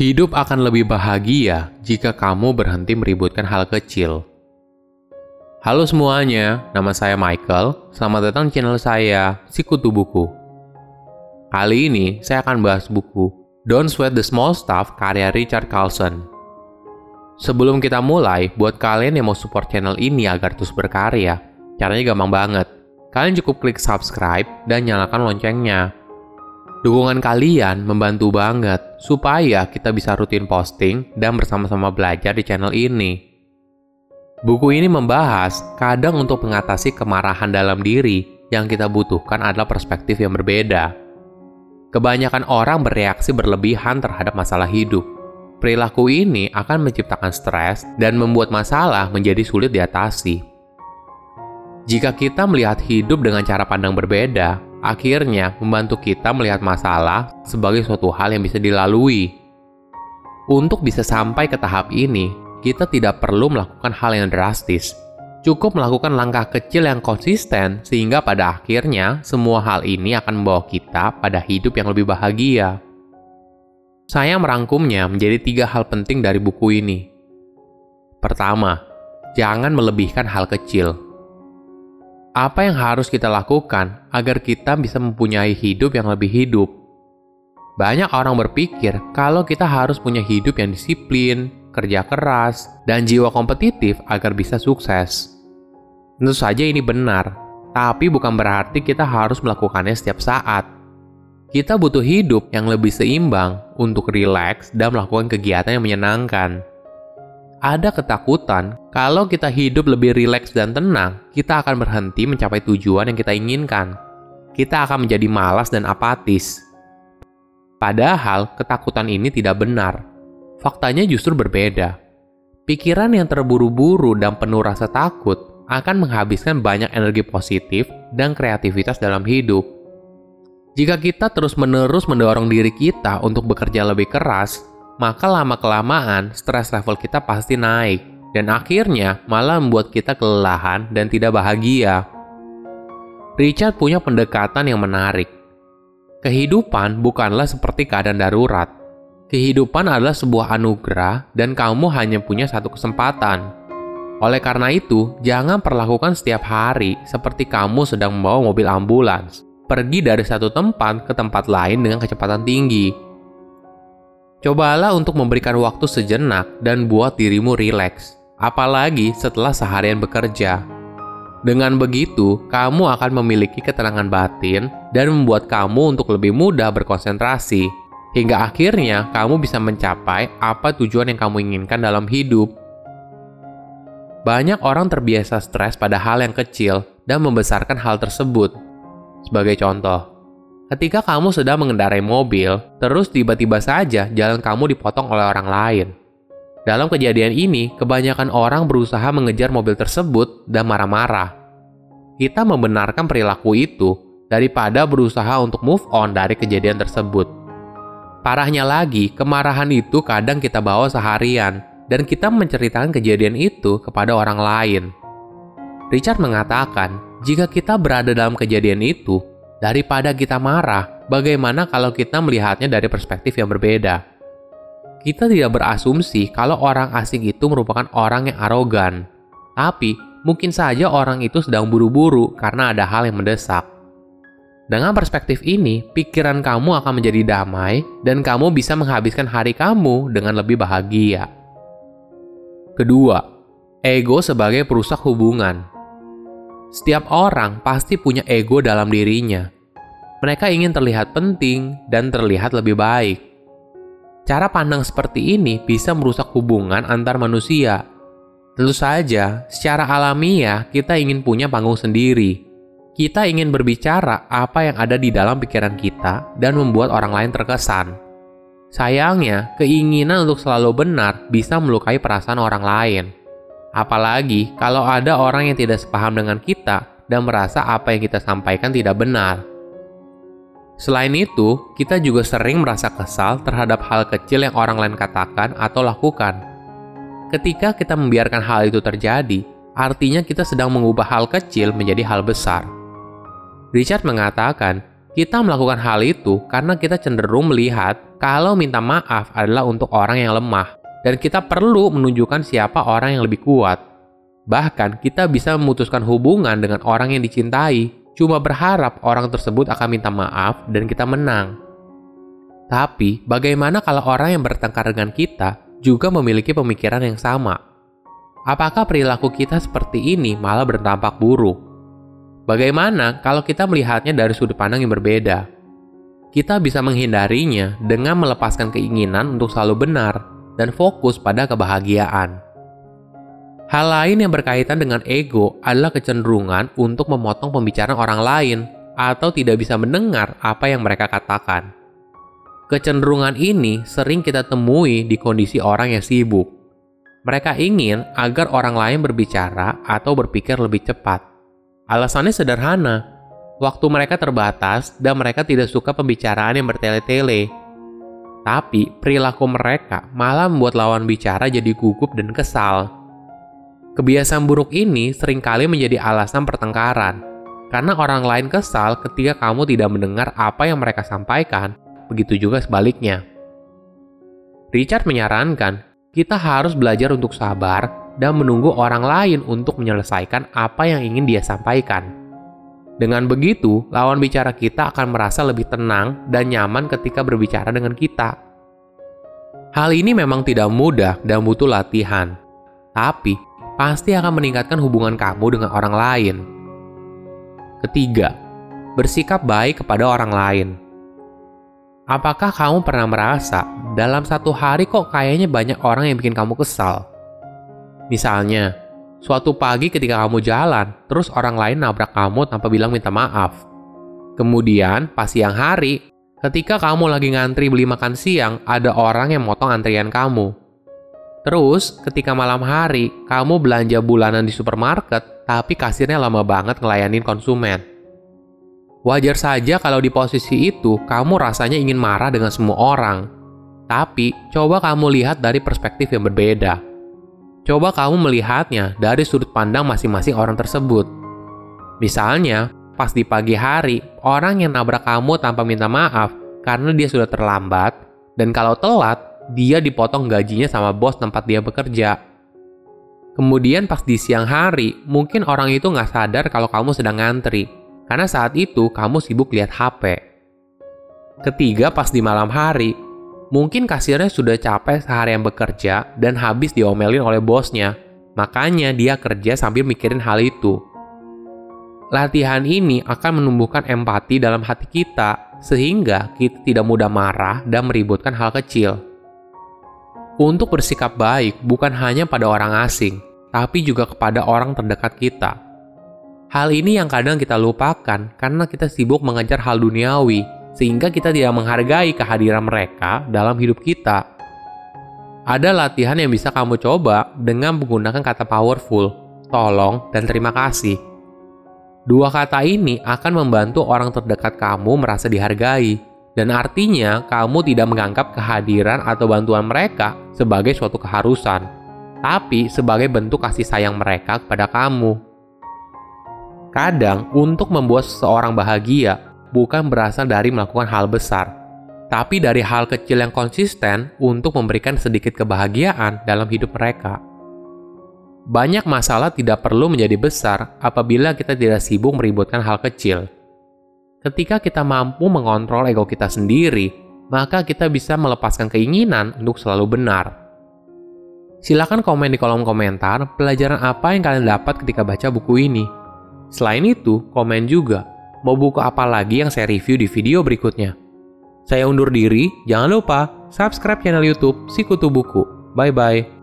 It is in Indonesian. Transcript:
Hidup akan lebih bahagia jika kamu berhenti meributkan hal kecil. Halo semuanya, nama saya Michael. Selamat datang di channel saya, Sikutu Buku. Kali ini saya akan bahas buku Don't Sweat the Small Stuff karya Richard Carlson. Sebelum kita mulai, buat kalian yang mau support channel ini agar terus berkarya, caranya gampang banget. Kalian cukup klik subscribe dan nyalakan loncengnya Dukungan kalian membantu banget supaya kita bisa rutin posting dan bersama-sama belajar di channel ini. Buku ini membahas kadang untuk mengatasi kemarahan dalam diri yang kita butuhkan adalah perspektif yang berbeda. Kebanyakan orang bereaksi berlebihan terhadap masalah hidup. Perilaku ini akan menciptakan stres dan membuat masalah menjadi sulit diatasi. Jika kita melihat hidup dengan cara pandang berbeda, akhirnya membantu kita melihat masalah sebagai suatu hal yang bisa dilalui. Untuk bisa sampai ke tahap ini, kita tidak perlu melakukan hal yang drastis. Cukup melakukan langkah kecil yang konsisten, sehingga pada akhirnya semua hal ini akan membawa kita pada hidup yang lebih bahagia. Saya merangkumnya menjadi tiga hal penting dari buku ini. Pertama, jangan melebihkan hal kecil apa yang harus kita lakukan agar kita bisa mempunyai hidup yang lebih hidup? Banyak orang berpikir kalau kita harus punya hidup yang disiplin, kerja keras, dan jiwa kompetitif agar bisa sukses. Tentu saja ini benar, tapi bukan berarti kita harus melakukannya setiap saat. Kita butuh hidup yang lebih seimbang untuk rileks dan melakukan kegiatan yang menyenangkan ada ketakutan kalau kita hidup lebih rileks dan tenang, kita akan berhenti mencapai tujuan yang kita inginkan. Kita akan menjadi malas dan apatis. Padahal ketakutan ini tidak benar. Faktanya justru berbeda. Pikiran yang terburu-buru dan penuh rasa takut akan menghabiskan banyak energi positif dan kreativitas dalam hidup. Jika kita terus-menerus mendorong diri kita untuk bekerja lebih keras, maka lama-kelamaan stres level kita pasti naik, dan akhirnya malah membuat kita kelelahan dan tidak bahagia. Richard punya pendekatan yang menarik. Kehidupan bukanlah seperti keadaan darurat. Kehidupan adalah sebuah anugerah dan kamu hanya punya satu kesempatan. Oleh karena itu, jangan perlakukan setiap hari seperti kamu sedang membawa mobil ambulans, pergi dari satu tempat ke tempat lain dengan kecepatan tinggi Cobalah untuk memberikan waktu sejenak dan buat dirimu rileks, apalagi setelah seharian bekerja. Dengan begitu, kamu akan memiliki ketenangan batin dan membuat kamu untuk lebih mudah berkonsentrasi, hingga akhirnya kamu bisa mencapai apa tujuan yang kamu inginkan dalam hidup. Banyak orang terbiasa stres pada hal yang kecil dan membesarkan hal tersebut. Sebagai contoh, Ketika kamu sedang mengendarai mobil, terus tiba-tiba saja jalan kamu dipotong oleh orang lain. Dalam kejadian ini, kebanyakan orang berusaha mengejar mobil tersebut dan marah-marah. Kita membenarkan perilaku itu daripada berusaha untuk move on dari kejadian tersebut. Parahnya lagi, kemarahan itu kadang kita bawa seharian dan kita menceritakan kejadian itu kepada orang lain. Richard mengatakan, jika kita berada dalam kejadian itu, Daripada kita marah, bagaimana kalau kita melihatnya dari perspektif yang berbeda? Kita tidak berasumsi kalau orang asing itu merupakan orang yang arogan. Tapi, mungkin saja orang itu sedang buru-buru karena ada hal yang mendesak. Dengan perspektif ini, pikiran kamu akan menjadi damai dan kamu bisa menghabiskan hari kamu dengan lebih bahagia. Kedua, ego sebagai perusak hubungan. Setiap orang pasti punya ego dalam dirinya. Mereka ingin terlihat penting dan terlihat lebih baik. Cara pandang seperti ini bisa merusak hubungan antar manusia. Tentu saja, secara alamiah kita ingin punya panggung sendiri. Kita ingin berbicara apa yang ada di dalam pikiran kita dan membuat orang lain terkesan. Sayangnya, keinginan untuk selalu benar bisa melukai perasaan orang lain. Apalagi kalau ada orang yang tidak sepaham dengan kita dan merasa apa yang kita sampaikan tidak benar. Selain itu, kita juga sering merasa kesal terhadap hal kecil yang orang lain katakan atau lakukan. Ketika kita membiarkan hal itu terjadi, artinya kita sedang mengubah hal kecil menjadi hal besar. Richard mengatakan, kita melakukan hal itu karena kita cenderung melihat kalau minta maaf adalah untuk orang yang lemah, dan kita perlu menunjukkan siapa orang yang lebih kuat. Bahkan, kita bisa memutuskan hubungan dengan orang yang dicintai, cuma berharap orang tersebut akan minta maaf dan kita menang. Tapi, bagaimana kalau orang yang bertengkar dengan kita juga memiliki pemikiran yang sama? Apakah perilaku kita seperti ini malah berdampak buruk? Bagaimana kalau kita melihatnya dari sudut pandang yang berbeda? Kita bisa menghindarinya dengan melepaskan keinginan untuk selalu benar dan fokus pada kebahagiaan. Hal lain yang berkaitan dengan ego adalah kecenderungan untuk memotong pembicaraan orang lain atau tidak bisa mendengar apa yang mereka katakan. Kecenderungan ini sering kita temui di kondisi orang yang sibuk. Mereka ingin agar orang lain berbicara atau berpikir lebih cepat Alasannya sederhana, waktu mereka terbatas dan mereka tidak suka pembicaraan yang bertele-tele. Tapi perilaku mereka malah membuat lawan bicara jadi gugup dan kesal. Kebiasaan buruk ini sering kali menjadi alasan pertengkaran, karena orang lain kesal ketika kamu tidak mendengar apa yang mereka sampaikan, begitu juga sebaliknya. Richard menyarankan, kita harus belajar untuk sabar dan menunggu orang lain untuk menyelesaikan apa yang ingin dia sampaikan. Dengan begitu, lawan bicara kita akan merasa lebih tenang dan nyaman ketika berbicara dengan kita. Hal ini memang tidak mudah dan butuh latihan, tapi pasti akan meningkatkan hubungan kamu dengan orang lain. Ketiga, bersikap baik kepada orang lain. Apakah kamu pernah merasa dalam satu hari kok kayaknya banyak orang yang bikin kamu kesal? Misalnya, suatu pagi ketika kamu jalan, terus orang lain nabrak kamu tanpa bilang minta maaf. Kemudian, pas siang hari, ketika kamu lagi ngantri beli makan siang, ada orang yang motong antrian kamu. Terus, ketika malam hari, kamu belanja bulanan di supermarket, tapi kasirnya lama banget ngelayanin konsumen. Wajar saja kalau di posisi itu, kamu rasanya ingin marah dengan semua orang. Tapi, coba kamu lihat dari perspektif yang berbeda Coba kamu melihatnya dari sudut pandang masing-masing orang tersebut. Misalnya, pas di pagi hari, orang yang nabrak kamu tanpa minta maaf karena dia sudah terlambat, dan kalau telat, dia dipotong gajinya sama bos tempat dia bekerja. Kemudian pas di siang hari, mungkin orang itu nggak sadar kalau kamu sedang ngantri, karena saat itu kamu sibuk lihat HP. Ketiga, pas di malam hari, Mungkin kasirnya sudah capek seharian bekerja dan habis diomelin oleh bosnya, makanya dia kerja sambil mikirin hal itu. Latihan ini akan menumbuhkan empati dalam hati kita, sehingga kita tidak mudah marah dan meributkan hal kecil. Untuk bersikap baik bukan hanya pada orang asing, tapi juga kepada orang terdekat kita. Hal ini yang kadang kita lupakan karena kita sibuk mengejar hal duniawi sehingga kita tidak menghargai kehadiran mereka dalam hidup kita. Ada latihan yang bisa kamu coba dengan menggunakan kata powerful, tolong, dan terima kasih. Dua kata ini akan membantu orang terdekat kamu merasa dihargai, dan artinya kamu tidak menganggap kehadiran atau bantuan mereka sebagai suatu keharusan, tapi sebagai bentuk kasih sayang mereka kepada kamu. Kadang, untuk membuat seseorang bahagia, bukan berasal dari melakukan hal besar, tapi dari hal kecil yang konsisten untuk memberikan sedikit kebahagiaan dalam hidup mereka. Banyak masalah tidak perlu menjadi besar apabila kita tidak sibuk meributkan hal kecil. Ketika kita mampu mengontrol ego kita sendiri, maka kita bisa melepaskan keinginan untuk selalu benar. Silahkan komen di kolom komentar pelajaran apa yang kalian dapat ketika baca buku ini. Selain itu, komen juga mau buku apa lagi yang saya review di video berikutnya. Saya undur diri, jangan lupa subscribe channel YouTube Sikutu Buku. Bye bye.